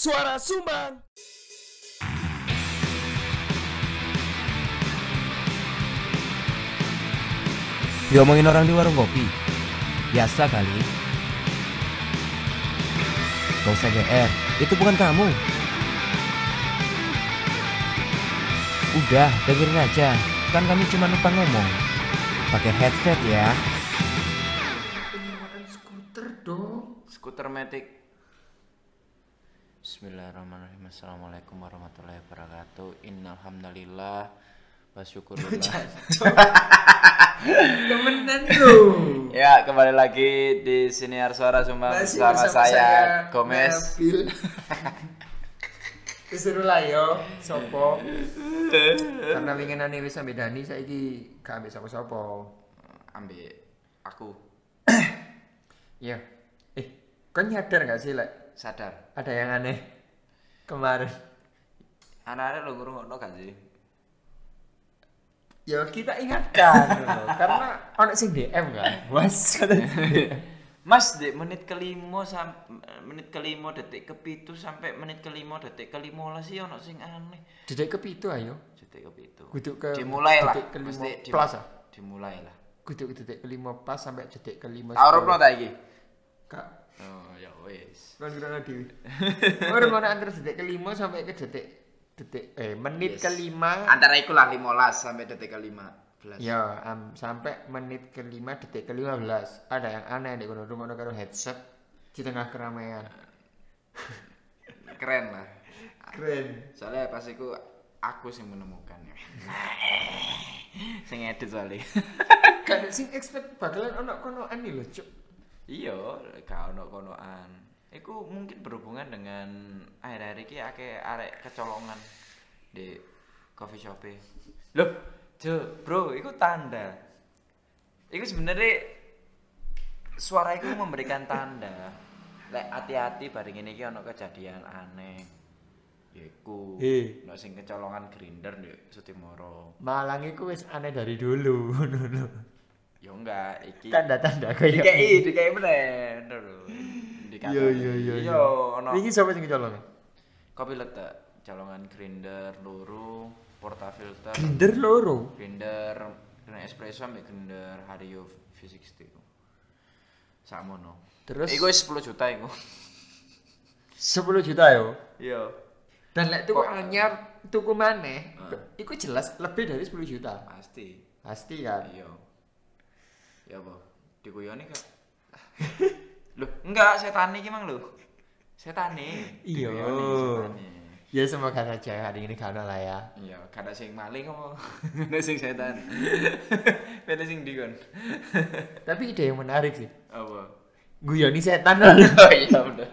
Suara Sumbang. Diomongin orang di warung kopi. Biasa kali. Gak usah GR, itu bukan kamu. Udah, dengerin aja. Kan kami cuma numpang ngomong. Pakai headset ya. Penyewaan skuter dong. Skuter Matic. Bismillahirrahmanirrahim. Assalamualaikum warahmatullahi wabarakatuh. Innalhamdulillah wa syukurillah. Temenan dong. ya, kembali lagi di Siniar Suara Sumbang Masih bersama, saya, Gomez. Disuruh lah yo, sopo. Karena winginane wis sampe Dani saiki gak ambek sapa-sapa. Ambil aku Iya. Eh, kau nyadar gak sih lek sadar. ada yang aneh kemarin? Anak-anak lo ngurung gak sih? Ya kita ingatkan loh, karena ono sing DM kan. Was Mas, di menit kelima sam menit kelima detik kepitu sampai menit kelima detik kelima lah sih ono sing aneh. Dedek kepitu ayo. Detik kepitu. Kudu ke dimulai lah. detik kelima Mesti dim- plus, ah? Dimulai lah. Kudu detik kelima pas sampai detik kelima. Taruh ta iki? Kak, Oh, ya wis. kan kira dewi. Ora mana antara detik kelima sampai ke detik detik eh menit Yes. kelima. Antara iku lah 15 sampai detik ke-15. Ya, am- sampai menit kelima detik kelima belas ada yang aneh di kono rumah karo headset di tengah keramaian. Keren lah. Keren. Soalnya pas iku aku sing menemukan ya. sing edit soalnya. Kan sing expect bakalan ono konoan nih lho, Cuk. Iya, gak ono konoan. Iku mungkin berhubungan dengan akhir-akhir iki akeh arek kecolongan di coffee shop e. Loh, Jo, bro, iku tanda. Iku sebenarnya suara iku memberikan tanda. Lek hati-hati bareng ini iki ono kejadian aneh. Yaiku, Eh. ono sing kecolongan grinder di Sutimoro. Malang iku wis aneh dari dulu ngono. Ya enggak, iki Tanda-tanda kayak DKI, DKI bener. Iya iya iya. Iya, ono Iki sapa sing kecolongan? kopi letak, colongan grinder luru, portafilter, Grinder loro. grinder, grinder espresso ambek grinder Hario V60. Sakmono. Terus Iku wis 10 juta iku. 10 juta yo. Iya. Dan lek tuku anyar tuku maneh, iku jelas lebih dari 10 juta. Pasti. Pasti kan. Iya. Ya apa? Dikuyoni kak. Loh, enggak, setan iki mang lho. Setane. Iya. Dikuyoni, setane. Ya semoga saja hari ini kan lah ya. Iya, kada sing maling apa? Ada sing setan. Ada sing ndi kon? Tapi ide yang menarik sih. Apa? Guyoni setan. Oh iya udah.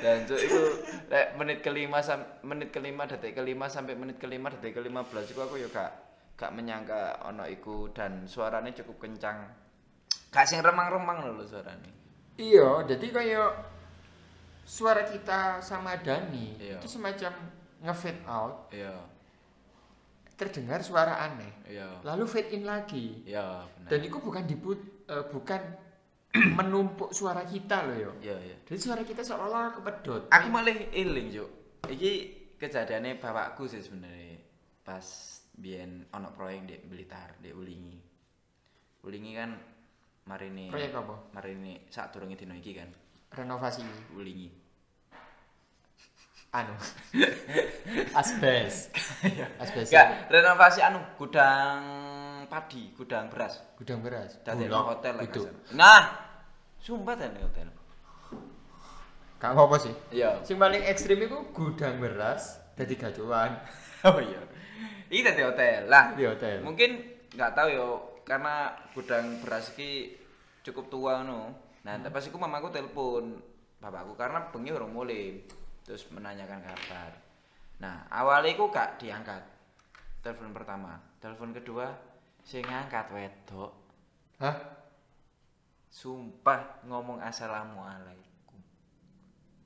Dan itu menit kelima menit kelima detik kelima sampai menit kelima detik kelima belas itu aku ya gak gak menyangka ono iku dan suaranya cukup kencang. Gak sing remang-remang lho suaranya. iya, jadi kayak suara kita sama Dani Iya. itu semacam nge-fade out, Iya, terdengar suara aneh. iya, Lalu fade in lagi. iya benar. Dan itu bukan diput eh, bukan menumpuk suara kita loh yo. Iya, iya. Jadi suara kita seolah-olah kepedot. Aku malah eling, Juk. Iki kejadiannya bapakku sih sebenarnya pas biyen ono proyek di Blitar, di Ulingi. Ulingi kan marini Proyek apa? Marini sak durunge dino iki kan Renovasi Ulingi. anu. Asbes. Asbes. Enggak, renovasi anu gudang padi, gudang beras. Gudang beras. Dadi Bulog. hotel lah. Nah, sumpah tadi hotel. Gak apa sih. Iya. Sing paling ekstrim itu gudang beras dadi gacuan Oh iya. Iki dadi hotel. Lah, di hotel. mungkin nggak tahu yo karena gudang beras ki cukup tua no nah Hmm. pas iku mamaku telepon bapakku karena bengi urung mulai terus menanyakan kabar nah awalnya iku gak diangkat telepon pertama telepon kedua sing ngangkat wedok Hah? Sumpah ngomong assalamualaikum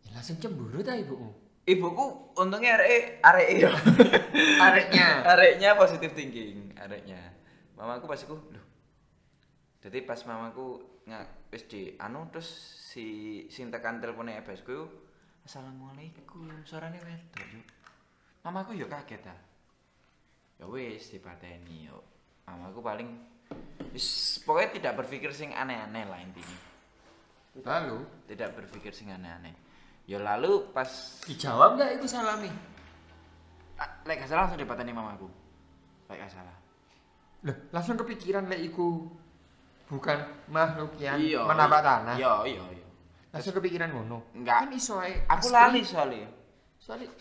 Ya langsung cemburu ta ibumu? ibuku untungnya arek arek yo Areknya. areknya positif thinking areknya. Mamaku pas iku loh jadi pas mamaku nggak wis di anu terus si sing tekan telepone ebesku yo, Assalamualaikum suarane wedok yo mamaku yo kaget ta. Ya wis dipateni yo mamaku paling wis pokoknya tidak berpikir sing aneh-aneh lah intinya Lalu tidak berpikir sing aneh-aneh ya lalu pas dijawab nggak itu salami? ah, lek gak salah langsung dipateni mamaku lek gak salah Lah, langsung kepikiran lek iku bukan makhluk yang Iya, menapak iya. tanah. iya iya iya Langsung kepikiran ngono. Enggak. Kan iso ae. aku lali soalnya Soalnya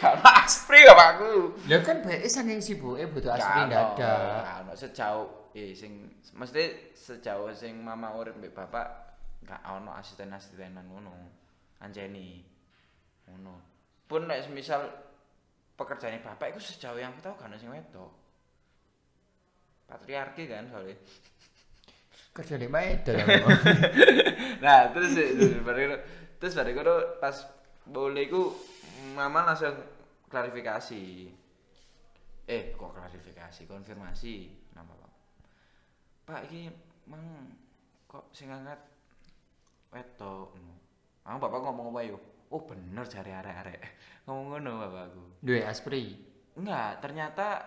karena aspri bapakku ya kan bae saking sibuke butuh aspri ndak ada. Gak ono sejauh eh sing mesti sejauh sing mama urip mbek bapak gak ono asisten-asistenan ngono. Anjeni. Ngono. Pun nek misal pekerjaane bapak itu sejauh yang aku tahu gak ono sing wedok. Patriarki kan soalnya. Kerja di Medan. nah, terus terus baru terus baru pas boleh ku mama langsung klarifikasi. Eh, kok klarifikasi, konfirmasi nama Pak. Pak iki mang kok sing angkat wedok. Ah, bapak ngomong apa yo? Oh, bener jare arek-arek. Ngomong ngono bapakku. Duwe aspri. Enggak, ternyata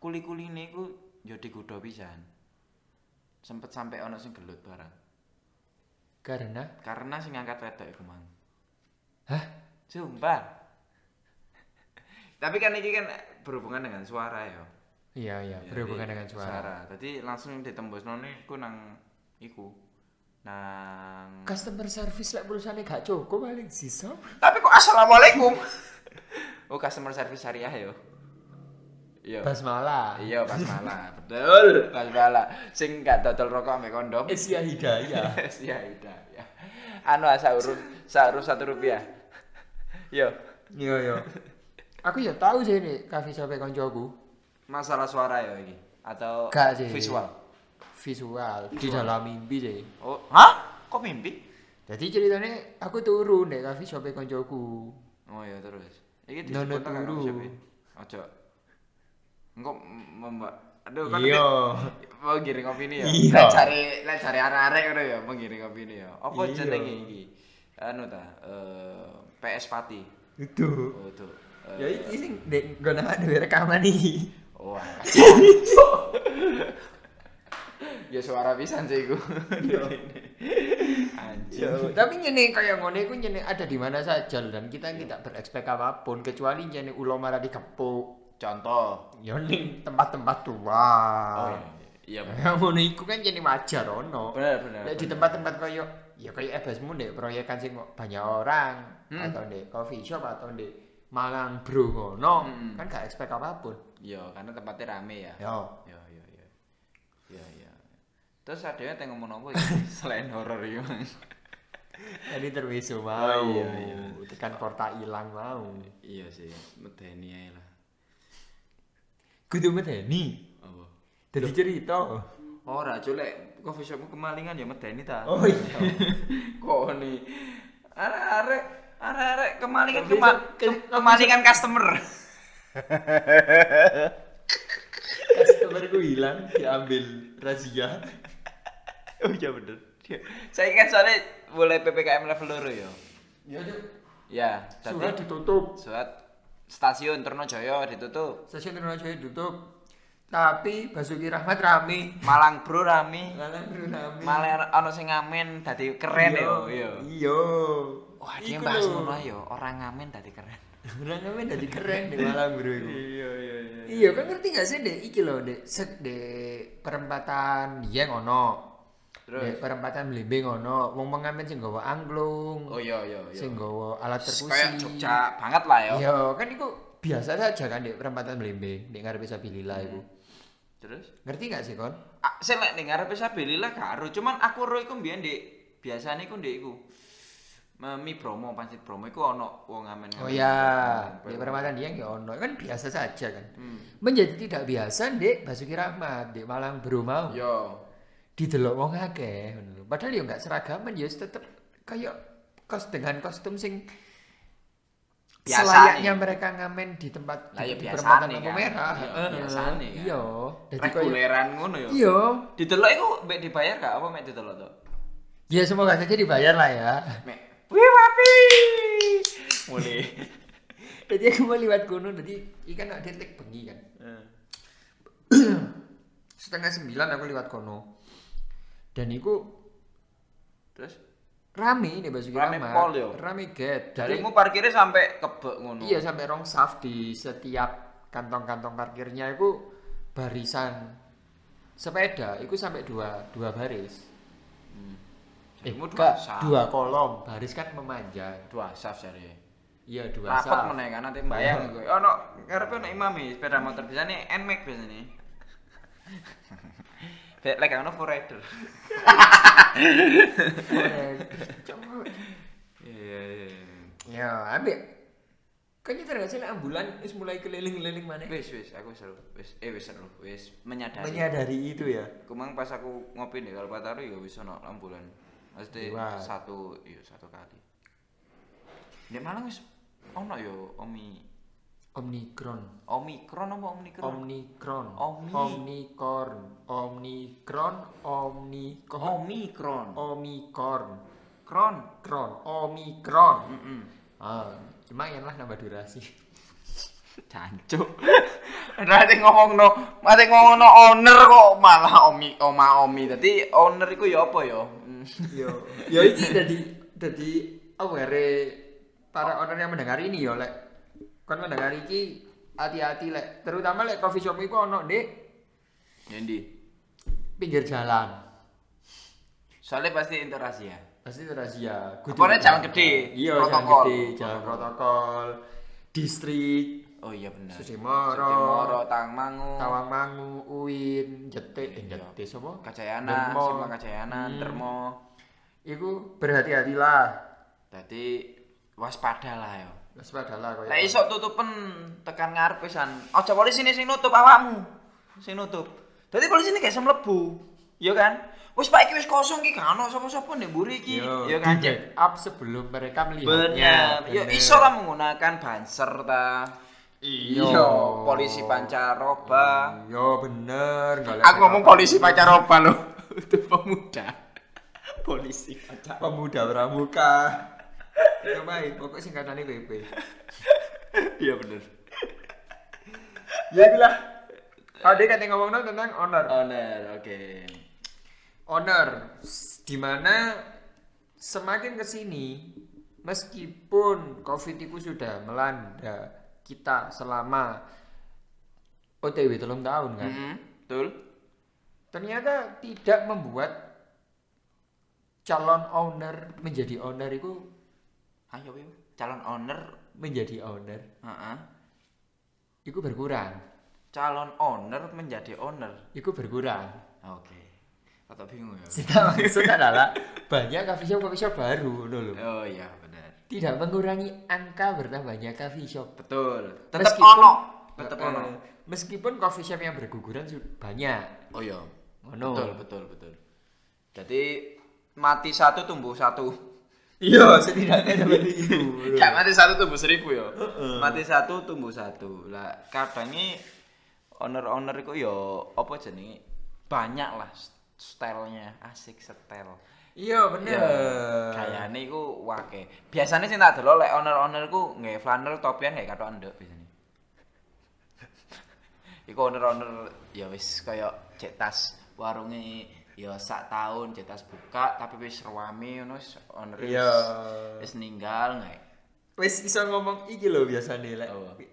kuli-kuline ku yo digodho pisan. Sempet sampai ono sing gelut barang. Karena Karena sing ngangkat wedok iku mang. Hah? Sumpah. Tapi kan ini kan berhubungan dengan suara ya. Iya iya, Ya, berhubungan jadi dengan suara. Jadi langsung ditembus none iku nang iku. Nang Customer service lek pulsane gak cukup paling sisa. Tapi kok assalamualaikum. oh, customer service syariah ya. Iya. Basmalah. Iya, pas malah. Betul, pas malah. Sing gak dodol rokok ambek kondom. Esia Hidayah. ya, udah ya. Anu saurus saurus satu rupiah. Yo, Iya iya. Aku ya tahu sih nih kafe sampai koncoku masalah suara ya ini atau Gak sih. visual. visual di dalam mimpi sih. Oh, hah? Kok mimpi? Jadi ceritanya aku turun deh kafe sampai koncoku. Oh iya terus. Iki disebut tak turu. Ojo. Engko mbak Aduh kan Iya. mau giring opini ya. Iya. Lek cari lek cari arek-arek ngono ya, mau giring opini ya. Apa Iya. jenenge iki? Anu ta, eh PS Pati. Itu. Oh, itu. eh, Ya iki sing dek dhewe rekaman iki. Oh, alah. ya suara pisan sih iku. Anjir. Yo, tapi nyene kaya ngene iku nyene ada di mana saja dan kita tidak berekspek apa pun kecuali nyene ulo marah dikepuk. Contoh. Ya ning tempat-tempat tua. Oh iya. Iya. Ya ngono iku kan jadi wajar ono. Bener bener. Di tempat-tempat koyo ya koyo ebasmu ndek proyekan sing banyak orang Hmm. atau ndek coffee shop atau ndek Malang Bro ngono Hmm. kan gak expect apa pun. Iya, karena tempatnya rame ya. Yo. Ya, ya, ya. Ya, ya. Terus ada yang ngomong apa iki? selain horor iki, Mang? Tadi terwisu mau. Oh, iya, iya. Tekan porta ilang mau. Iya sih, medeni ae lah. Kudu medeni. Apa? Dadi cerita. Ora, culek coffee shopmu kemalingan ya medeni ta. Oh iya. Kok nih? Arek-arek, arek-arek kemalingan ke- ke- kemalingan customer. Customer ku hilang diambil razia. oh iya bener. Saya kan soalnya mulai PPKM level loro ya. Ya, Cuk. Ya, Surat ditutup. surat stasiun Trunajaya ditutup. Stasiun Trunajaya ditutup. Tapi Basuki Rahmat rame. Malang Bro rame. Malah rame. Malah ono sing ngamen dadi keren Iya. yo. Iya. Iya. Wah, dia bahas ngono ayo, orang ngamen dadi keren. Orang ngamen dadi keren di Malang bro iku. Iya, iya, iya. Iya kan ngerti gak sih dek iki lho dek sek dek perempatan dia ngono. Terus? Dek perempatan Blimbing ngono. Wong pengamen sing gawa angklung. Oh iya, iya, iya. Sing gawa alat perkusi. Kayak Jogja banget lah yo. Iya, kan iku biasa saja kan dek perempatan Blimbing, dek ngarepe Sabilillah iku. Terus? Ngerti gak sih kon? Ah, sing lek ning ngarepe sabilillah karo, cuman aku ro iku mbiyen Dik. Biasane iku Dik iku. Mi Bromo, Pancit Bromo iku ono wong ngamen. Oh ya, di perempatan dia ya ono kan biasa saja kan. Hmm. Menjadi tidak biasa dek Basuki Rahmat dek Malang bro mau. Yo. didelok wong akeh. Padahal ya enggak seragaman ya tetep kayak kos dengan kostum sing Biasane. selayaknya mereka ngamen di tempat Lah ya di biasane perempatan lampu kan. merah. Iya, Heeh. biasane kan. Iya. Dadi reguleran ngono ya. Iya. Didelok iku mek dibayar gak apa mek didelok to? Ya semoga saja dibayar lah ya. Mek. Wih wapi. Mulai. Jadi aku mau lewat gunung, jadi ikan ada detek bengi kan. Setengah sembilan aku lewat kono. Dan iku Terus rame nih Basuki Rame Rahmat. pol yo. Rame get. Darimu parkirnya sampai kebek ngono. iya sampai rong saf di setiap kantong-kantong parkirnya itu barisan sepeda itu sampai dua dua baris. Eh, Darimu dua saf. dua kolom. Baris kan memanjang. Dua saf jare. Iya, dua Rapat saf. meneh kan nanti bayang gue. Ono ngarepe ono imami sepeda motor biasane NMAX biasane. Kayak lek ono rider. Coba. Iya iya. Ya, ambek. Kayaknya tergak sih ambulan wis mulai keliling-keliling mana? Wis wis aku seru. Wis eh wis seru. Wis menyadari. Menyadari itu ya. Kemang pas aku ngopi nih kalau Pataru ya wis ono ambulan. Mesti Wah. satu iya satu kali. Di Malang wis ono yo Omi Omikron. Omikron apa Omikron? Omikron. Omi. Omnicorn. Omikron. Omnikron. Omikron. Omikron. Kron. Kron. Omikron. Heeh. Ah, lumayan lah nambah durasi. Cancuk. Nanti ngomong no, nanti ngomong no owner kok malah omi, oma omi. Tadi owner itu ya apa ya? Yo, yo ini jadi jadi aware para owner yang mendengar ini yo lek kon mendengar iki hati-hati lek terutama lek coffee shop iku ono di Jadi, pinggir jalan. soalnya pasti interaksi ya. Pasti itu rahasia. Apalagi jalan gede, Iya, jalan gede, jalan protokol, distrik, Oh iya benar. Sudimoro, Sudimoro, Tangmangu, Tawangmangu, Uin, Jetik, eh Iya. Jetik sapa? Kacayana. Simpang Kacayana, Hmm. Dermo. Iku berhati-hatilah. Jadi waspada lah ya. Waspadalah koyo. Lah iso tutupen tekan ngarep pisan. Aja polisi ini sing nutup awakmu. Sing nutup. Dadi polisi ini gak iso mlebu. Iya kan? Wis Pak iki wis kosong iki gak ono sapa-sapa ndek mburi iki. Yo, Iya kan? di backup sebelum mereka Bener. melihatnya. Yo Bener. iso lah menggunakan banser ta. Iya. polisi pancaroba. Iya bener. Aku ngomong polisi pancaroba loh. Itu pemuda. polisi pancaroba. pemuda pramuka. Itu baik, pokoknya singkatannya PP. Iya bener. Ya itulah. Tadi kan yang ngomong tentang owner. Owner, oke. owner s- di mana semakin ke sini meskipun covid itu sudah melanda kita selama OTW telung tahun kan Mhm, Betul. ternyata tidak membuat calon owner menjadi owner itu Ayo, calon owner. menjadi owner Heeh. itu berkurang Calon owner menjadi owner. itu berkurang Oke. Atau bingung ya. kita maksud adalah banyak coffee shop coffee shop baru loh Oh iya benar. tidak mengurangi angka bertambahnya coffee shop Betul. Tetap Meskipun- ono. Tetap Eh, ono. meskipun coffee shop yang berguguran sudah banyak Oh iya. Ngono. Betul, betul, betul. Jadi mati satu tumbuh satu. Iya setidaknya seperti itu Gak mati satu tumbuh seribu ya. Mati satu tumbuh satu. Lah kadangnya owner-owner itu ya apa jenenge banyak lah stylenya asik style. iya bener Kayane iku wake. Biasane sing tak delok lek owner-owner iku nggawe flanel topian nggawe katok nduk biasane. iku owner-owner ya wis kaya cek tas warunge ya sak tahun cek tas buka tapi wis ruame ngono wis owner wis- Iya. wis ninggal nggak wis iso ngomong iki lho biasanya lek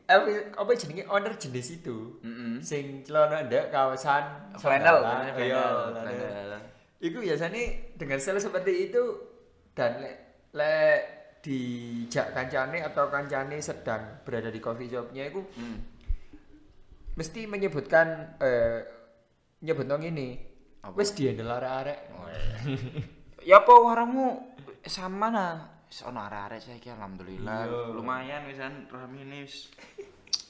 Apa? apa jenenge owner jenis itu Heeh. sing celana ndak kawasan Flannel, iya, flannel. Iku biasanya dengan style seperti itu dan lek lek dijak kancane atau kancane sedang berada di coffee shopnya itu Hmm. mesti menyebutkan eh nyebut nong ini wis dihandle arek-arek Ya apa warungmu sama nah. Ono arek-arek saiki alhamdulillah. Iya. Lumayan wisan ramene wis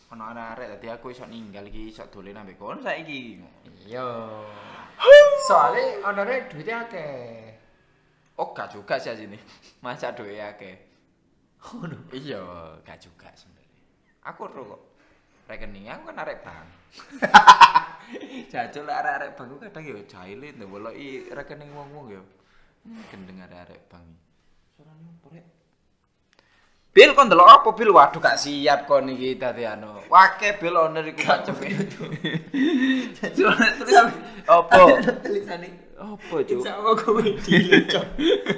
ono arek-arek dadi aku iso ninggal iki iso dolen ambek saiki. iya soalnya ownernya duitnya akeh Oh gak juga sih sini. Masa duwe akeh. Iya, gak juga sebenarnya. Aku ro kok. Rekening aku kan arek bank. Jajal arek-arek bank ku kadang ya jahile ndewoloki rekening wong-wong ya. Hmm, Gendeng arek-arek bank. Suarane opo rek? Bil kon delok apa bil? Waduh gak siap kon iki dadi anu. Wake bil owner iku maceme. Jajal terus opo? tulisane Opo, Cuk? insya Allah komedi lucu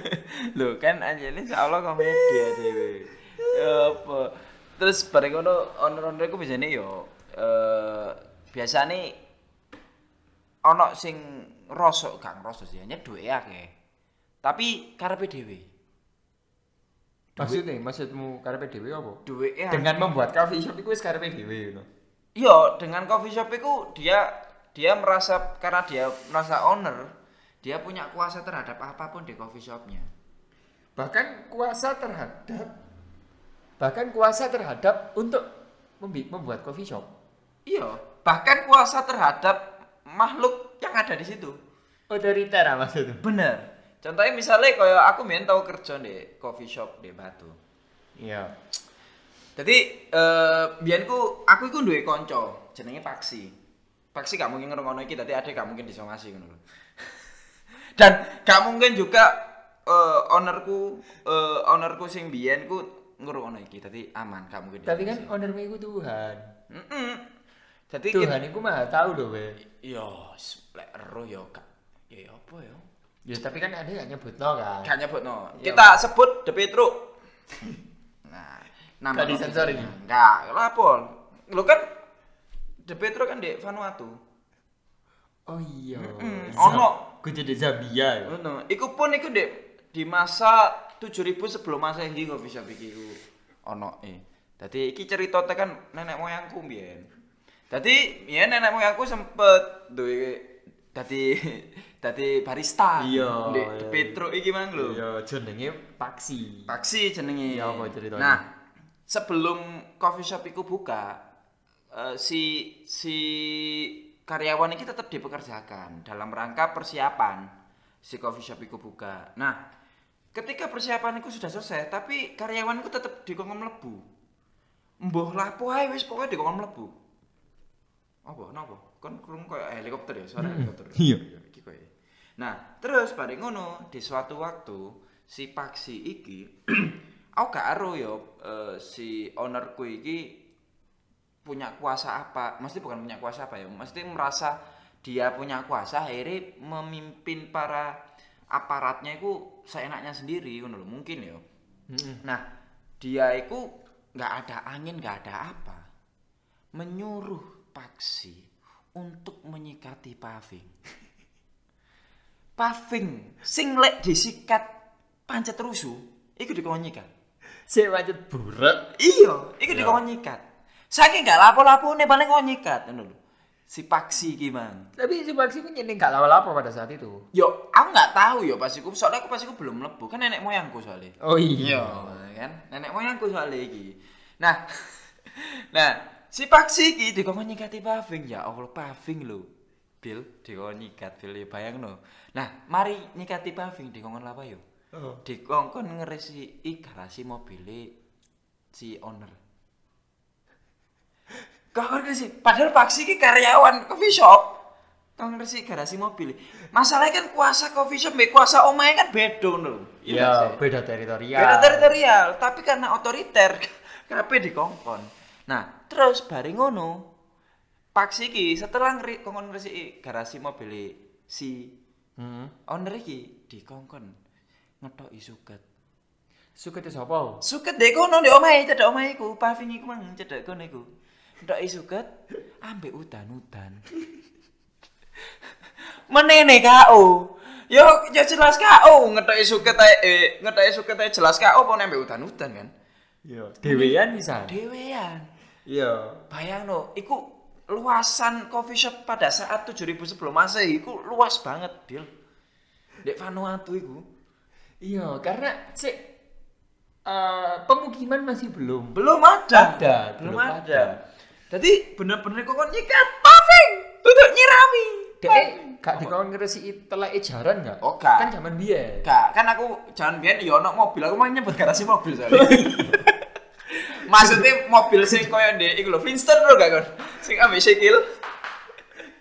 Lho kan anjene insyaallah komedi ya dhewe. Apa? Terus bareng ngono owner-owner ku biasane yo eh biasane ana sing rosok gak ngrosok sih, hanya duwe akeh. Tapi karepe dhewe. maksudnya maksudmu karepe dhewe apa Duwe dengan membuat coffee shop itu wis karepe dhewe ngono Iya, dengan coffee shop itu dia dia merasa karena dia merasa owner, dia punya kuasa terhadap apa pun di coffee shopnya. bahkan kuasa terhadap bahkan kuasa terhadap untuk membuat coffee shop Iya, bahkan kuasa terhadap makhluk yang ada di situ. otoriter ah maksudnya Bener. Contohnya misalnya kayak aku main tahu kerja di coffee shop di Batu. iya Jadi eh biyenku aku iku duwe kanca jenenge Paksi. Paksi gak mungkin ngrungokno iki dadi ade gak mungkin disongasi ngono. Dan gak mungkin juga eh ownerku eh ownerku sing biyen ku ngrungokno iki dadi aman gak mungkin. tapi kan ownermu itu Tuhan Heeh. Jadi Tuhan itu maha tahu loh we Iya, lek ero ya gak ya apa ya? ya tapi kan ada yang nyebut no kan Gak nyebutno. Iya. Kita sebut The Petruk. nah, nama Gak disensor ini? Enggak, lapor. Lo kan The Petruk kan di Vanuatu. oh iya Mm-mm. Zam- Ono. gue jadi Zambia ya Ngono. Iku pun iku di di masa 7000 sebelum Masehi bisa bikin iku ono e. Dadi iki cerita tekan nenek moyangku mbiyen. Dadi ya nenek moyangku sempet duwe dadi dadi barista. Iya, Di iya, Petruk iki mang lho. iya jenenge Paksi Paksi jenenge. Iya, apa ceritanya? Nah, sebelum coffee shop iku buka, eh, si si karyawan ini tetap dipekerjakan dalam rangka persiapan si coffee shop iku buka. Nah, ketika persiapan itu sudah selesai, tapi karyawan itu tetap dikongkon mlebu. Mbah lapo ae wis pokoke dikongkon mlebu. Apa? Napa? Kon krungu koyo helikopter ya, suara helikopter. Iya. Iki koyo. Nah, terus bareng ngono di suatu waktu si Paksi iki aku gak ero yo eh, si ownerku iki punya kuasa apa? Mesti bukan punya kuasa apa ya? Mesti merasa dia punya kuasa akhirnya memimpin para aparatnya itu seenaknya sendiri ngono lho. Mungkin ya. Nah, dia itu nggak ada angin, nggak ada apa. Menyuruh Paksi untuk menyikati Paving. Paving sing lek disikat pancet rusuh, iku dikon nyikat. Sik macet buret. Iya, iku Iya. dikon nyikat. Saking gak lapo-lapone paling kok nyikat ngono lho. Si Paksi iki mang. Tapi si Paksi itu nyeneng gak lawa-lawa pada saat itu. Yo, aku nggak tahu yo pas iku, soalnya aku pas iku belum mlebu, kan nenek moyangku soalnya. Oh Iya, kan? Nenek moyangku soalnya iki. Nah, nah, si Paksi iki dikongkon nyikati Paving ya Allah Paving lho. Bil dikongkon nyikat Bil ya bayangno. Nah, mari nyikati Paving dikongkon apa yo? Oh. Dikongkon ngeresi garasi mobile si owner. Kok ngeresi? Padahal Paksi iki karyawan coffee shop. Kok ngeresi garasi mobil. Masalahnya kan kuasa coffee shop mbek kuasa omahe kan beda lho. Iya, beda teritorial. Beda teritorial, tapi karena otoriter kabeh dikongkon. Nah, terus bareng ngono, Paksi iki setelah ngeri kongkon ngresiki garasi mobil si Hmm. owner iki dikongkon ngetoki suket. Suket itu sapa? Suket dek kono ndek omahe, cedek omahe iku, paving iku mang kono iku. Ntoki suket ambek udan-udan. Menene KO. Yo ya jelas KO ngetoki suket ae eh, ngetoki suket ae jelas KO apa ambek udan-udan kan. Iya. Dewean bisa. Dewean. Iya. Bayangno, iku luasan coffee shop pada saat 7000 sebelum Masehi iku luas banget, Bil. Dek Vanuatu iku. Iya, karena cek eh, pemukiman masih belum. Belum ada. Ada, belum belum ada. ada. Jadi bener-bener kok nyikat paving, duduk nyirami. Dek gak dikon ngresiki teleke jaran gak? Oh, gak. Kan zaman biyen. Gak, kan aku jangan biar yo ono mobil, aku mau nyebut garasi mobil soalnya. Maksudnya mobil sing koyo ndek iku lho, Flintstone lho gak kon? Sing ambek sikil.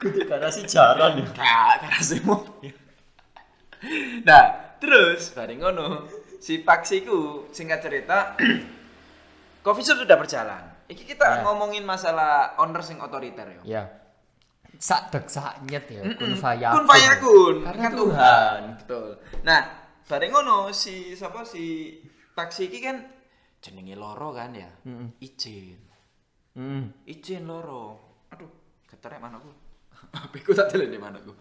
Kudu garasi jaran ya. Gak, garasi mobil. Nah, terus bareng ngono, si Paksi ku singkat cerita coffee shop sudah berjalan. Iki kita Ya. ngomongin masalah owner sing otoriter. Ya. Sak dek sak nyet ya, kun Mm-mm. fayakun. Kun fayakun. Karena Kan Tuhan. Betul. Nah, bareng ngono si siapa si taksi iki kan jenenge loro kan ya. Mm-mm. Izin. Hmm. Izin loro. Aduh, keterek manaku. HP ku tak delene manaku.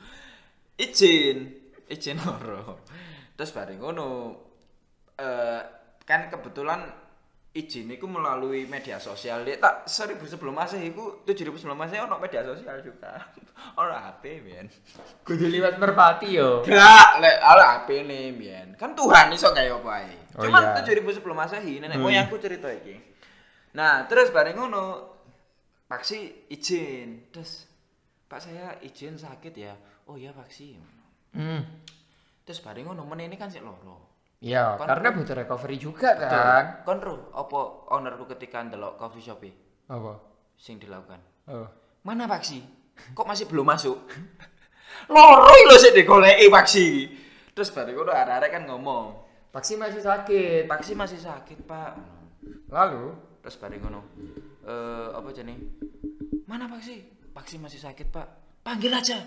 Izin, izin loro. Terus bareng ngono eh kan kebetulan izin itu melalui media sosial dia tak seribu sebelum masehi itu tujuh ribu sebelum masehi ono media sosial juga ono HP men Kudu liwat merpati yo. Gak, lek ala HP nih, Bian. Kan Tuhan iso gawe apa ae. Oh Cuman iya. 7000 sebelum Masehi, nenek Hmm. moyangku cerita iki. Nah, terus bareng ngono Paksi izin. Terus Pak saya izin sakit ya. Oh iya Paksi. Hmm. Terus bareng ngono men ini kan sik loro. Ya, Kon- karena butuh recovery juga kan. Kon ro apa ownerku ketika ndelok coffee shop e Apa? sing dilakukan. Oh. Mana Paksi? Kok masih belum masuk? Loro lho sik digoleki Paksi. Terus bareng ngono arek-arek kan ngomong, Paksi masih sakit. Paksi masih sakit, Pak. Lalu, Terus bareng ngono. Eh apa jenenge? Mana Paksi? Paksi masih sakit, Pak. Panggil aja.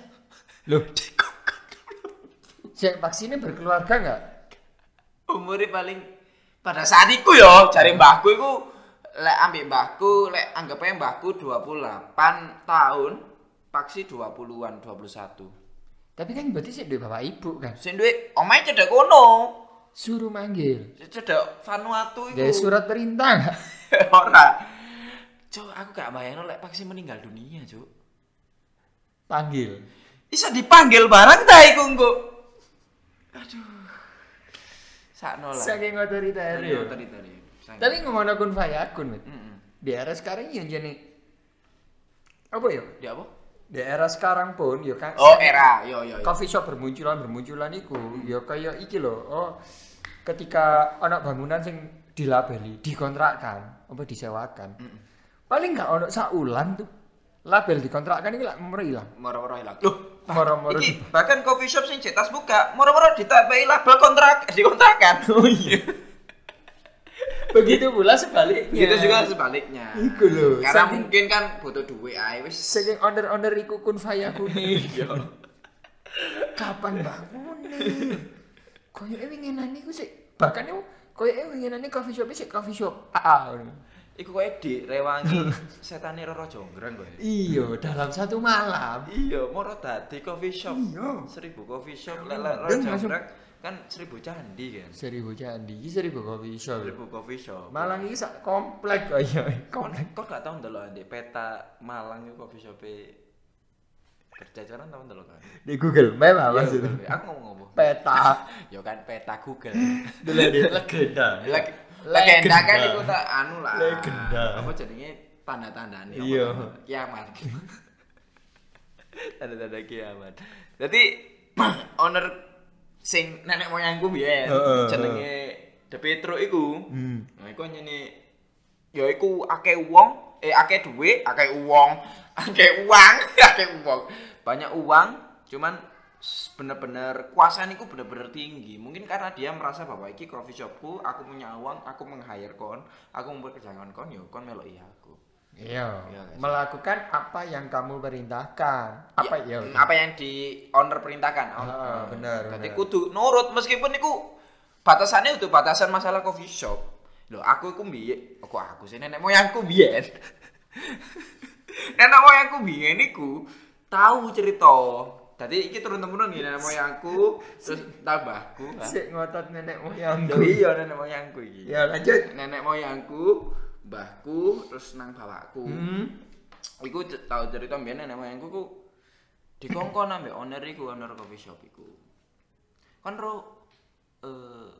loh, si Paksi ini berkeluarga nggak? Umurnya paling pada saat itu yo, cari mbahku iku lek ambek mbahku, lek anggap aja mbahku 28 tahun, Paksi 20-an, 21. Tapi kan berarti sih bapak ibu kan. Sing duwe omahe cedek kono. Suruh manggil. Cedek Vanuatu iku. Jadi surat perintah nggak? Ora. Cuk, aku gak bayangno lek Paksi meninggal dunia, Cuk. Panggil. Bisa dipanggil barang ta iku. Aduh. Sakno lah. Saking otoriter tadi tadi. Tapi ngomong kun fayakun, Mit. Di era sekarang ya jadi apa ya? Di apa? Di era sekarang pun ya kan. Oh, era. Yo yo yo. coffee shop bermunculan bermunculan iku ya kayak iki loh oh ketika anak bangunan sing dilabeli dikontrakkan apa disewakan paling nggak ono saulan tuh label dikontrakkan ini lah meri ilang Moro-moro hilang. Loh, moro-moro iki bahkan coffee shop sing cetas buka, moro-moro ditambahi label kontrak dikontrakan. oh iya begitu pula sebaliknya Gitu juga sebaliknya. Iku lho, Karena saking- mungkin kan butuh duit ae wis. saking owner owner iku kun fayakune Iya. kapan bangunnya koyo winginan iku sih bahkan yo koyo winginan coffee shop sih coffee shop AA. Iku kowe direwangi setane Roro Jonggrang kowe. Iya, dalam satu malam. Iya, moro dadi coffee shop. Iya. Seribu coffee shop lek lek Roro Jonggrang kan seribu candi kan. Seribu candi, iki seribu coffee shop. Seribu coffee shop. Malang iki sak komplek kok iya. Komplek. kok gak tau ndelok di peta Malang itu coffee shop Kerjacaran tau ndelok kan? Di Google Map apa Iya, maksudnya? Google. Aku ngomong apa? Peta. Ya kan peta Google. Legenda. Legenda. Legenda kan iku tak anu lah. Legenda. Apa jenenge tanda-tandane apa Iya. tanda- Kiamat. Tanda-tanda kiamat. Jadi owner sing nenek moyangku biyen Heeh, jenenge De Petro iku. Hmm. Nah, iku nyene ya iku akeh wong, eh akeh duit, akeh uang, akeh uang, akeh uang. Banyak uang, cuman bener-bener kuasaan iku bener-bener tinggi. Mungkin karena dia merasa bahwa iki coffee shopku, aku punya uang, aku meng-hire kon, aku memperkerjakan kon, yo kon melok iya aku. Iya, Iya, melakukan apa yang kamu perintahkan. Apa ya? mm, apa yang di owner perintahkan. Oh, Ah, bener, Berarti bener. kudu nurut meskipun iku batasannya itu batasan masalah coffee shop. Loh, aku iku biyen, kok aku sih nenek moyangku biyen. nenek moyangku biyen iku tahu cerita. Tadi iki turun temurun nih nenek moyangku, terus tambahku. Sik ngotot nenek moyang. Loh, iya nenek moyangku iki. Ya lanjut. Nenek moyangku, mbahku, terus nang bapakku. Hmm. Iku tau cerita mbiyen nenek moyangku ku dikongkon ambek owner iku, owner coffee shop iku. Kon ro eh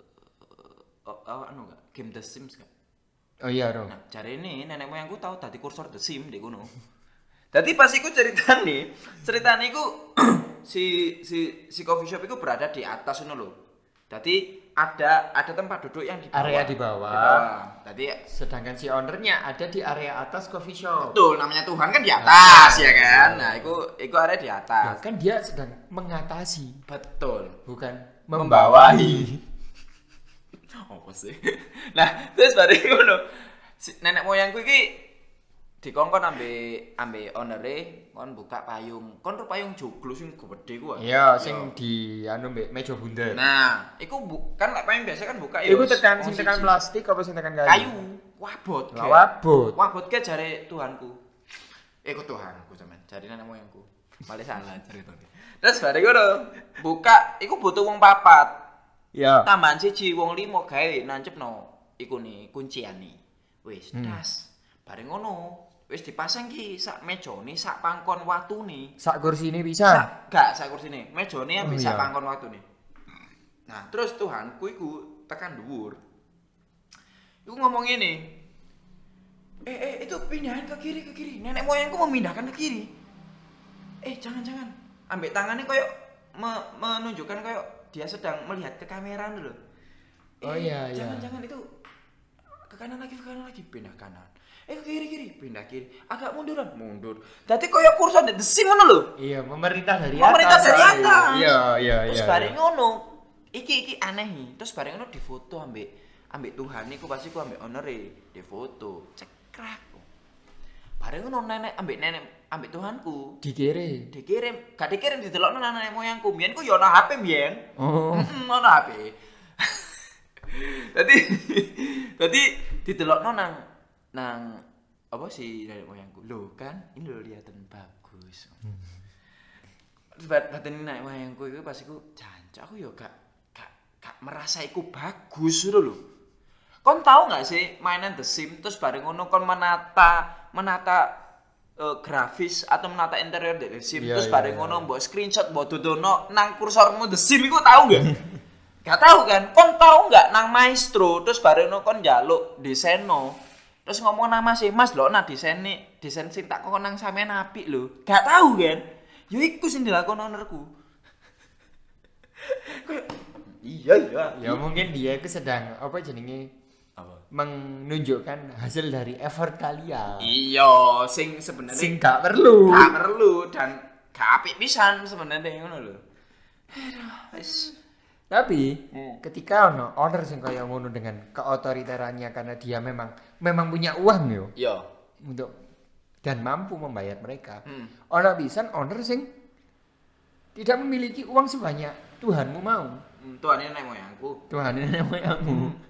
oh, anu gak game The Sims gak? Oh iya, Ro. Nah, cari ini nenek moyangku tahu tadi kursor The Sim di kono. Dadi pas iku ceritane, ceritane iku si si si coffee shop itu berada di atas ngono lho. Jadi ada ada tempat duduk yang di bawah. Area di bawah. Di bawah. Jadi Sedangkan si ownernya ada di area atas coffee shop. betul namanya Tuhan kan di atas ya kan. Nah, itu itu area di Nah, atas. kan dia sedang mengatasi, Betul. bukan Membawahi. Apa sih? Nah, terus bareng ngono. Si, nenek moyangku iki dikongkon ambe ambe onere kon buka payung. Kon ro payung joglo sing gede ku. ah. Iya, sing di anu mbek meja bundar. Nah, iku bu, kan lek payung biasa kan buka ya. Iku tekan sing tekan plastik apa sing tekan kayu? kayu. Wabot. Lah wabot. Wabot ke jare Tuhanku. Kok Tuhanku sampean, jare nenek moyangku. Malah salah ceritane. Terus bareng ngono, buka iku butuh wong papat. Ya. Tambahan siji wong limo gawe nancepno iku ni kunciane. Wis Hmm. das. Bareng ngono, wis dipasang ki sak mejane, sak pangkon watune. Sak kursi ini bisa. Sak gak sak kursine, mejane ambek Oh, sak iya. pangkon watune. Nah, terus Tuhanku iku tekan dhuwur. Iku ngomong ngene. Eh, eh, itu pindahin ke kiri, ke kiri. Nenek moyangku memindahkan ke kiri. Eh, jangan, jangan. Ambek tangannya koyok me- menunjukkan koyok dia sedang melihat ke kamera dulu. Oh, iya, iya. Jangan, jangan itu ke kanan lagi, ke kanan lagi, pindah kanan. Eh, kiri, kiri, pindah kiri. Agak munduran, mundur. Jadi koyok kursan di sim ngono lho. Iya, pemerintah dari Pemerintah atas. dari soalnya. atas. Iya, iya, Terus iya. bareng ngono, iki iki aneh nih. Terus bareng ngono difoto ambek ambek Tuhan iku pasti ku ambek honore difoto. Cekrek. Bareng ngono nenek ambek nenek ambek Tuhanku Dikirim. dikirim, gak dikirim didelokno nenek moyangku. Biyen ku yo ono HP biyen. Oh. Ono HP. Dadi dadi didelokno nang nang apa sih nenek moyangku. Loh kan, ini lho lihatan bagus. Terus bat batin nenek moyangku itu pas iku jancuk aku yo gak gak gak merasa iku bagus lho lho. Kon tahu nggak sih mainan The Sims terus bareng ngono kon menata menata eh, grafis atau menata interior The Sims Iya, terus iya, bareng iya. ngono mbok screenshot mbok dodono nang kursormu The Sims iku tahu nggak? Gak tahu kan? Kon tahu nggak nang maestro terus bareng ngono kon njaluk deseno terus ngomong nang Mas Mas lho nah desain nih desain sing tak kok nang sampean apik lho. Gak tahu kan? Yo iku sing dilakoni ownerku. Iya iya. Ya mungkin dia itu sedang apa jenenge Apa? menunjukkan hasil dari effort kalian. Iya, sing sebenarnya Sing gak perlu. gak perlu dan gak apik pisan sebenarnya ngono lho. Aduh, wis. Tapi Hmm. ketika ono owner sing kaya ngono dengan keotoriterannya karena dia memang memang punya uang yo Yo. untuk dan mampu membayar mereka. Hmm. Ono bisa owner sing tidak memiliki uang sebanyak Tuhanmu mau. Hmm, Tuhan ini nenek moyangku. Tuhan ini moyangmu. Hmm.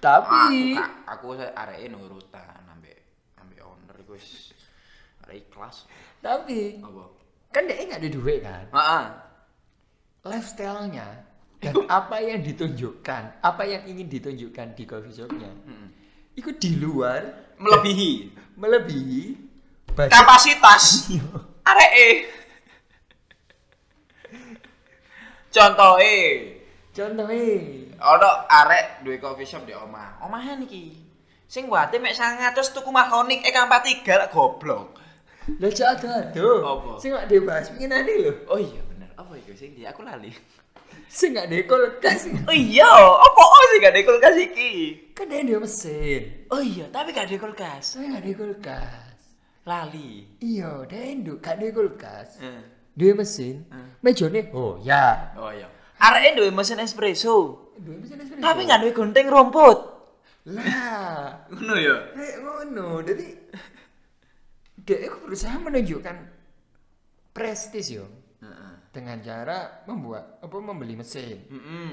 Tapi Aku, aku areke nurutan ambek ambek owner iku wis ikhlas. tapi Apa? kan dia nggak ada duit kan. Heeh. Lifestyle-nya dan apa yang ditunjukkan, apa yang ingin ditunjukkan di coffee shopnya, Heeh. itu di luar Melebihi melebihi budget kapasitas areke. Contohe, contohnya ono arek duwe coffee shop di omah. Omahan iki. Sing wate mek 900 tuku mahonik eh kampat tiga lah goblok. lah cak ada Apa? sing nggak dibahas ingin ada loh Oh iya bener. Apa iku sing dia aku lali. sing nggak ada kulkas Oh iya, apa oh sih gak ada kulkas iki? kan dia ada mesin Oh iya, tapi gak ada kulkas. saya nggak ada kulkas Lali. iya dia induk gak ada kulkas Eh. dia mesin mejone oh ya Oh iya. Areke duwe mesin espresso, dia mesin espresso. tapi gak duwe gunting rumput. lah Ngono ya. ngono jadi dia berusaha menunjukkan prestis yo. Dengan cara membuat apa membeli mesin Heeh.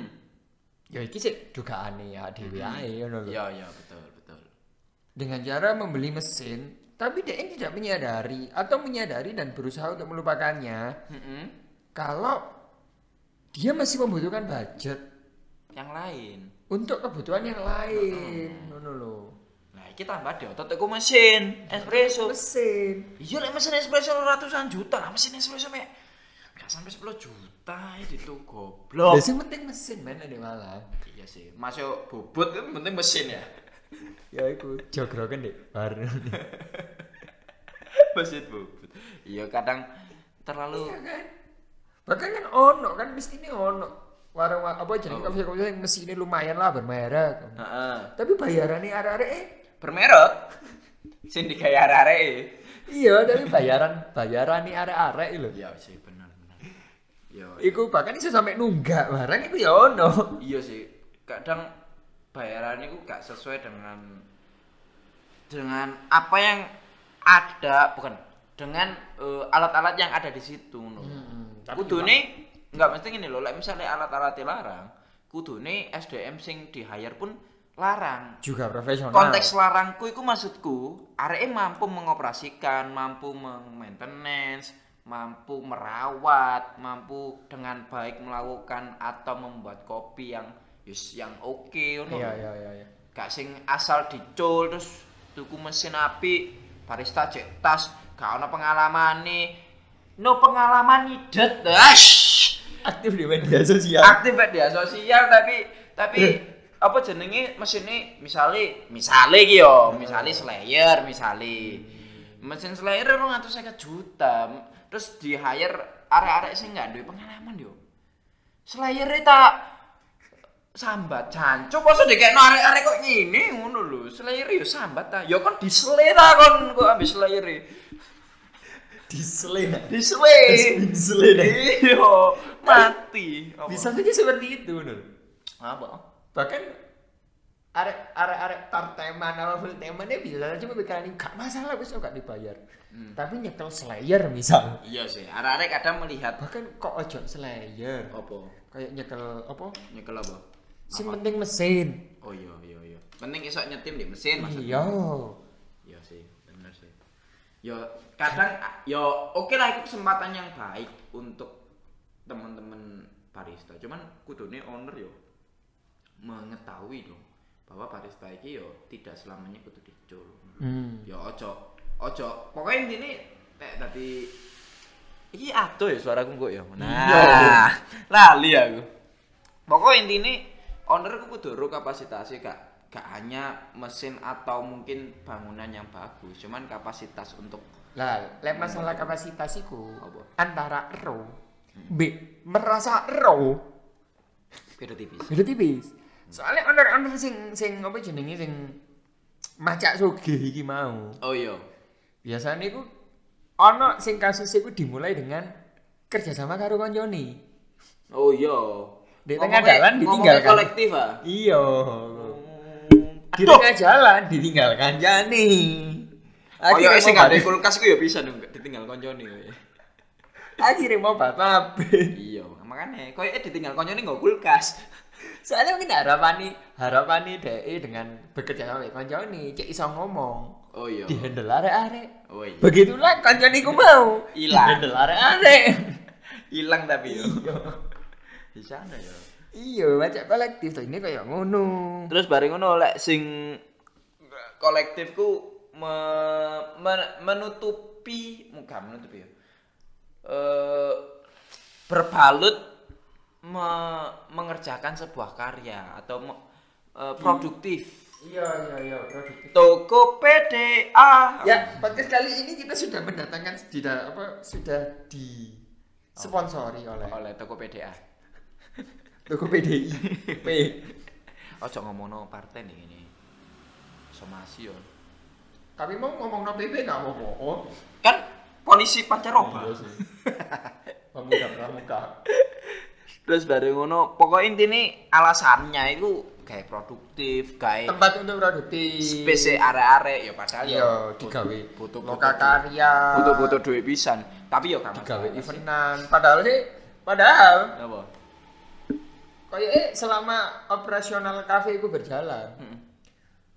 ya iki sih dugaane ya dhewe ae ngono lho Iya iya betul betul. dengan cara membeli mesin tapi dia tidak menyadari atau menyadari dan berusaha untuk melupakannya Heeh. kalau dia masih membutuhkan budget Yang lain. untuk kebutuhan yang lain ngono lho Nah, iki tambah deh otot iku mesin espresso. mesin Iya lek mesin espresso ratusan juta, lah mesin espresso mek gak sampai 10 juta itu Lha goblok. sing penting mesin men ada malah Iya sih, masuk bubut itu penting mesin ya. ya iku jogroken deh bar mesin bubut. Iya kadang terlalu Iya kan? Bahkan kan ono kan mesti ini ono warung apa jadi Oh. kafe kafe yang mesinnya lumayan lah bermerek. Heeh. Tapi bayaran nih arek eh bermerek sing digawe arek-arek e. iya tapi bayaran bayaran nih arek arek lho. iya sih bener yo Iku bahkan iso sampai nunggak barang iku ya ono. iya sih kadang bayaran itu gak sesuai dengan dengan apa yang ada bukan dengan eh, alat-alat yang ada di situ no. tapi kudune nggak mesti gini loh like misalnya alat-alat larang kudune SDM sing di hire pun larang Juga profesional. konteks larangku itu maksudku arek mampu mengoperasikan mampu maintenance mampu merawat mampu dengan baik melakukan atau membuat kopi yang yus yang oke ngono. Iya iya iya iya. gak sing asal dicul terus tuku mesin api barista cek tas gak ono pengalaman nih no pengalaman nyidet Ash! Aktif di media sosial. aktif di media sosial tapi tapi apa jenenge mesinnya? Misalnya misalnya gitu yo misalnya Slayer misalnya mesin Slayer lu ngatur saya juta terus di hire arek-arek sih nggak duwe pengalaman yo Slayer tak sambat cancuk masa dikekno arek-arek kok ngene ngono lho Slayer yo sambat ta yo kon disele ta kon kok ambis Slayer Disele. disele Disele. iya mati Apa? Bisa saja seperti itu, Nur. apa Bahkan arek arek arek part timean apa full timean bisa saja memikirkan gak masalah bisa gak dibayar. Tapi nyekel Slayer misal. Iya sih, arek-arek kadang melihat Bahkan kok ojo Slayer. apa? Kayak nyekel apa? Nyekel apa? Sing penting mesin. Oh iya iya iya. Penting iso nyetim di mesin maksudnya. Iya. Iya sih, bener sih. Ya kadang ya oke lah itu kesempatan yang baik untuk teman-teman barista. Cuman kudune owner yo mengetahui dong bahwa barista iki yo tidak selamanya kudu dicul. Hmm. Ya ojo ojo pokoknya intinya nek tadi iki ado ya suaraku kok ya. Nah, lali aku. Pokoknya intinya owner ku kudu ro kapasitasnya gak gak hanya mesin atau mungkin bangunan yang bagus, cuman kapasitas untuk Lah, lek masalah kapasitas iku Apa? antara ero B merasa ero beda tipis. beda tipis. Soalnya owner-owner sing sing apa jenenge sing macak sugih iki mau. Oh iya. Biasanya iku ono sing kasus iku dimulai dengan kerjasama karo koncone. Oh iya. Di tengah Ngomongnya- jalan ditinggalkan. kolektif ah. Iya. Di tengah jalan ditinggalkan jani. Oh iya Akhirnya sing mau gak ada kulkas ku ya bisa dong ditinggal koncone ya. akhirnya mau batabe. Iya, makanya koyo ditinggal koncone nggo kulkas. Soalnya mungkin harapani harapani DE dengan bekerja sama koncone cek iso ngomong. Oh iya. Di handle arek-arek. Oh iya. Begitulah koncone ku mau. Hilang. handle arek-arek. Hilang tapi yo. Di sana ya. Iya, macam kolektif tuh ini kayak ngono. Terus bareng ngono lek sing kolektifku me- men- menutupi muka menutupi ya. Eh berbalut me- mengerjakan sebuah karya atau me- eh, produktif. Iya, iya, iya, produktif. Toko PDA. Ya, podcast kali ini kita sudah mendatangkan tidak apa sudah di sponsori oleh oleh toko PDA. Toko PDI. P. Ojo ngomongno partai nih ini. Somasi yo. Tapi mau ngomong no PP nggak mau mau. Kan polisi pancaroba. Iya sih. Pramuka, pramuka. Terus bareng ngono, pokoknya intine alasannya itu kayak produktif, kayak Tempat untuk produktif. spesies arek-arek ya padahal ya Iya, digawe butuh loka karya. butuh-butuh duit pisan. Tapi ya kan digawe eventan. Padahal sih, padahal Apa? kayak eh, selama operasional kafe itu berjalan, Heeh.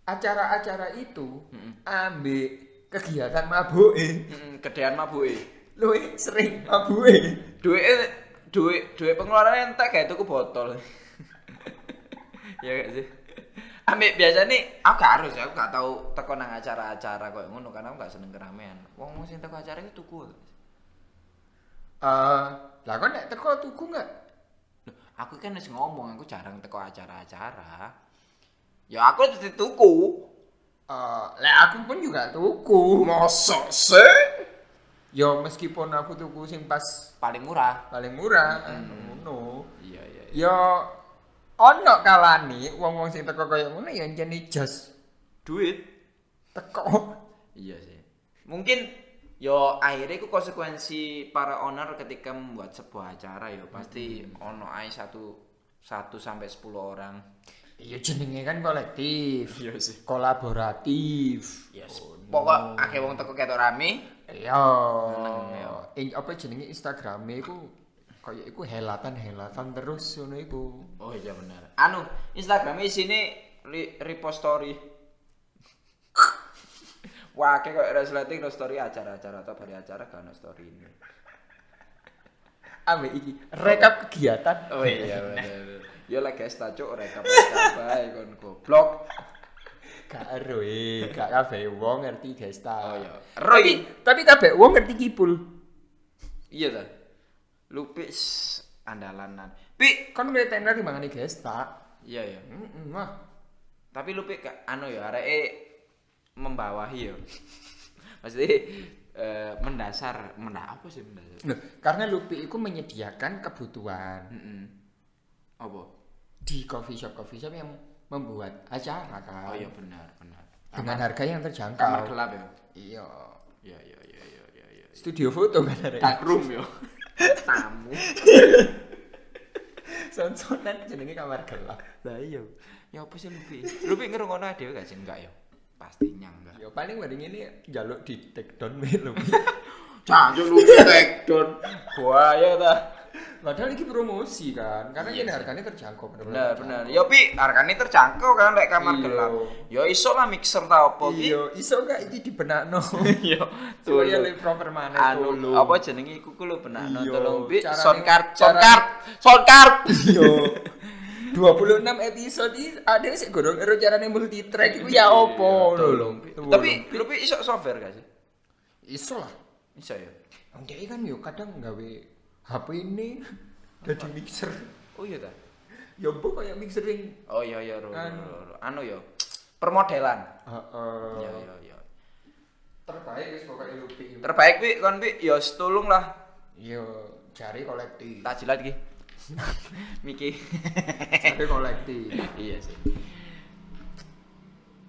acara-acara itu Heeh. ambil kegiatan mabuk Heeh, gedean mabuke. lu sering mabuk Duit duit duit pengeluaran entek kayak tuku botol. ya gak sih? Ambek biasa nih, aku gak harus ya, aku gak tau teko nang acara-acara kok ngono karena aku gak seneng keramaian. Wong wong sing teko acara itu tuku. Eh, lah kok nek teko tuku? Loh, aku kan wis ngomong aku jarang teko acara-acara. Ya aku tetep tuku. Eh, lah aku pun juga tuku. Mosok sih? Yo meskipun aku tuku sing pas paling murah paling murah, Hmm. ngono. iya iya iya. Yo ono kalane wong-wong sing teko kaya ngono ya jane jas duit teko. iya sih mungkin yo akhirnya itu konsekuensi para owner ketika membuat sebuah acara yo pasti ono ae satu satu sampai sepuluh orang Iya jenenge kan kolektif, iya sih kolaboratif. yes pokok akeh wong teko ketok rame Iya. Meneng, ya. Ing apa jenenge Instagrame iku kaya iku helatan-helatan terus ngono iku. oh iya benar anu instagramnya isine ri- repost story Wah, kayak kok resleting no story acara-acara atau hari acara gak no story ini. Ame iki rekap kegiatan. Oh iya bener. Ya lah guys, tak cuk rekap rekap bae kon goblok. Gak ero eh, gak kabeh wong ngerti gesta. Oh iya. Tapi Roy. tapi kabeh wong ngerti kipul. Iya ta. Lupis andalanan. Pi. Kon luwih tenar timbangane gesta. Iya ya. Heeh, wah. Tapi Lupi gak anu ya areke membawahi ya. Maksudnya eh, mendasar, mendah apa sih mendasar? Loh, karena Lupi itu menyediakan kebutuhan Heeh. Apa? di coffee shop coffee shop yang membuat acara kan Oh iya benar, benar. dengan harga yang terjangkau. Kamar gelap ya. Iya. Iya iya iya iya iya iya. Studio foto kan ada. Dark room yo. Tamu. Sonsonan jenenge kamar gelap. Lah iya. Ya apa sih Lupi? Lupi ngerungokno dhewe gak sih enggak ya? Pastinya enggak. Ya paling mending ini jaluk di take down wae lho. Cancuk Lupi take down. Bahaya ta. Padahal ini promosi kan, karena Iya ini harganya terjangkau Bener bener. Ya pi, harganya terjangkau kan lek kamar Iya. gelap. Ya iso lah mixer ta apa pi. Iya, iso gak iki dibenakno? Iya. Supaya lebih proper mana Anu tolong. apa jenenge iku ku lho benakno Iya, tolong pi sound card, sound card, sound card. Iya. 26 episode ini ada sih gorong ero carane multi track iku ya opo Tolong. Pi. Tapi lu pi iso software gak sih? iso lah. Iso ya. Wong kan yo kadang gawe HP ini dadi mixer. Oh iya ta. Ya mbok kayak mixer yang Oh iya iya ro, Anu. ro, anu ya. Permodelan. heeh. Iya iya iya. Terbaik wis pokoke lupi. Terbaik pi kon pi ya tolong lah. Yo cari kolektif. Tak jilat iki. Miki. Cari kolektif. iya sih.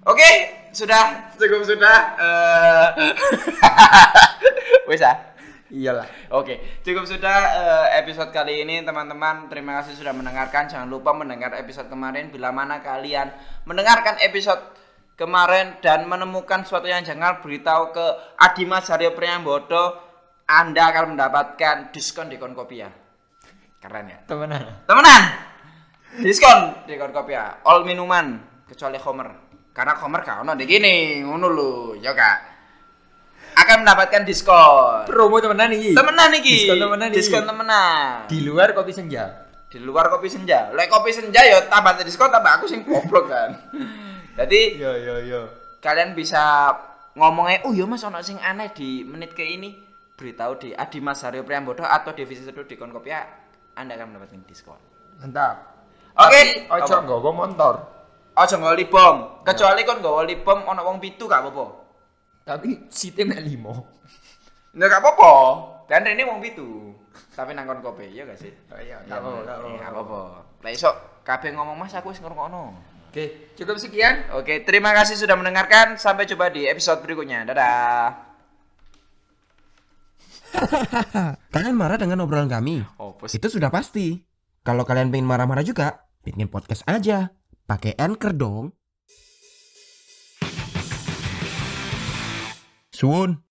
Oke, sudah cukup sudah. Eh Wes ah. Iyalah. Oke, cukup sudah eh, episode kali ini teman-teman. Terima kasih sudah mendengarkan. Jangan lupa mendengar episode kemarin bila mana kalian mendengarkan episode kemarin dan menemukan sesuatu yang janggal, beritahu ke Adimas Haryo Priyambodo. Anda akan mendapatkan diskon di Konkopia. Keren ya. Temenan. Temenan. Diskon di Konkopia. All minuman kecuali Homer. Karena Homer gak ono di gini, ngono lho, ya Kak. Akan mendapatkan diskon. Promo temenan iki. Temenan iki. Diskon temenan iki. Diskon temenan. Di luar kopi senja. Di luar kopi senja. Lek kopi senja ya tambah diskon tambah aku sing goblok kan. Jadi Iya iya iya. kalian bisa ngomongnya, oh iya mas ono sing aneh di menit ke ini beritahu di Adimas Haryo Priyambodo atau Divisi Seduh di Konkopia Anda akan mendapatkan diskon. Mantap. Oke, Tapi Ojo nggawa motor. Ojo ngoli bom. Kecuali kon nggawa li bom ono wong pitu gak apa-apa. Tapi site mek limo. Nggak gak apa-apa. Dan ini wong pitu. Tapi nang kon kopi, iya gak sih? Oh iya, Ya, gak apa-apa, gak eh, apa-apa. gak apa-apa. Lah iso kabeh ngomong Mas aku wis ngrungokno. Oke, cukup sekian. Oke, terima kasih sudah mendengarkan. Sampai jumpa di episode berikutnya. Dadah. Kalian marah dengan obrolan kami? Oh. Itu sudah pasti. Kalau kalian pengen marah-marah juga, bikin podcast aja. Pakai Anchor dong. soon.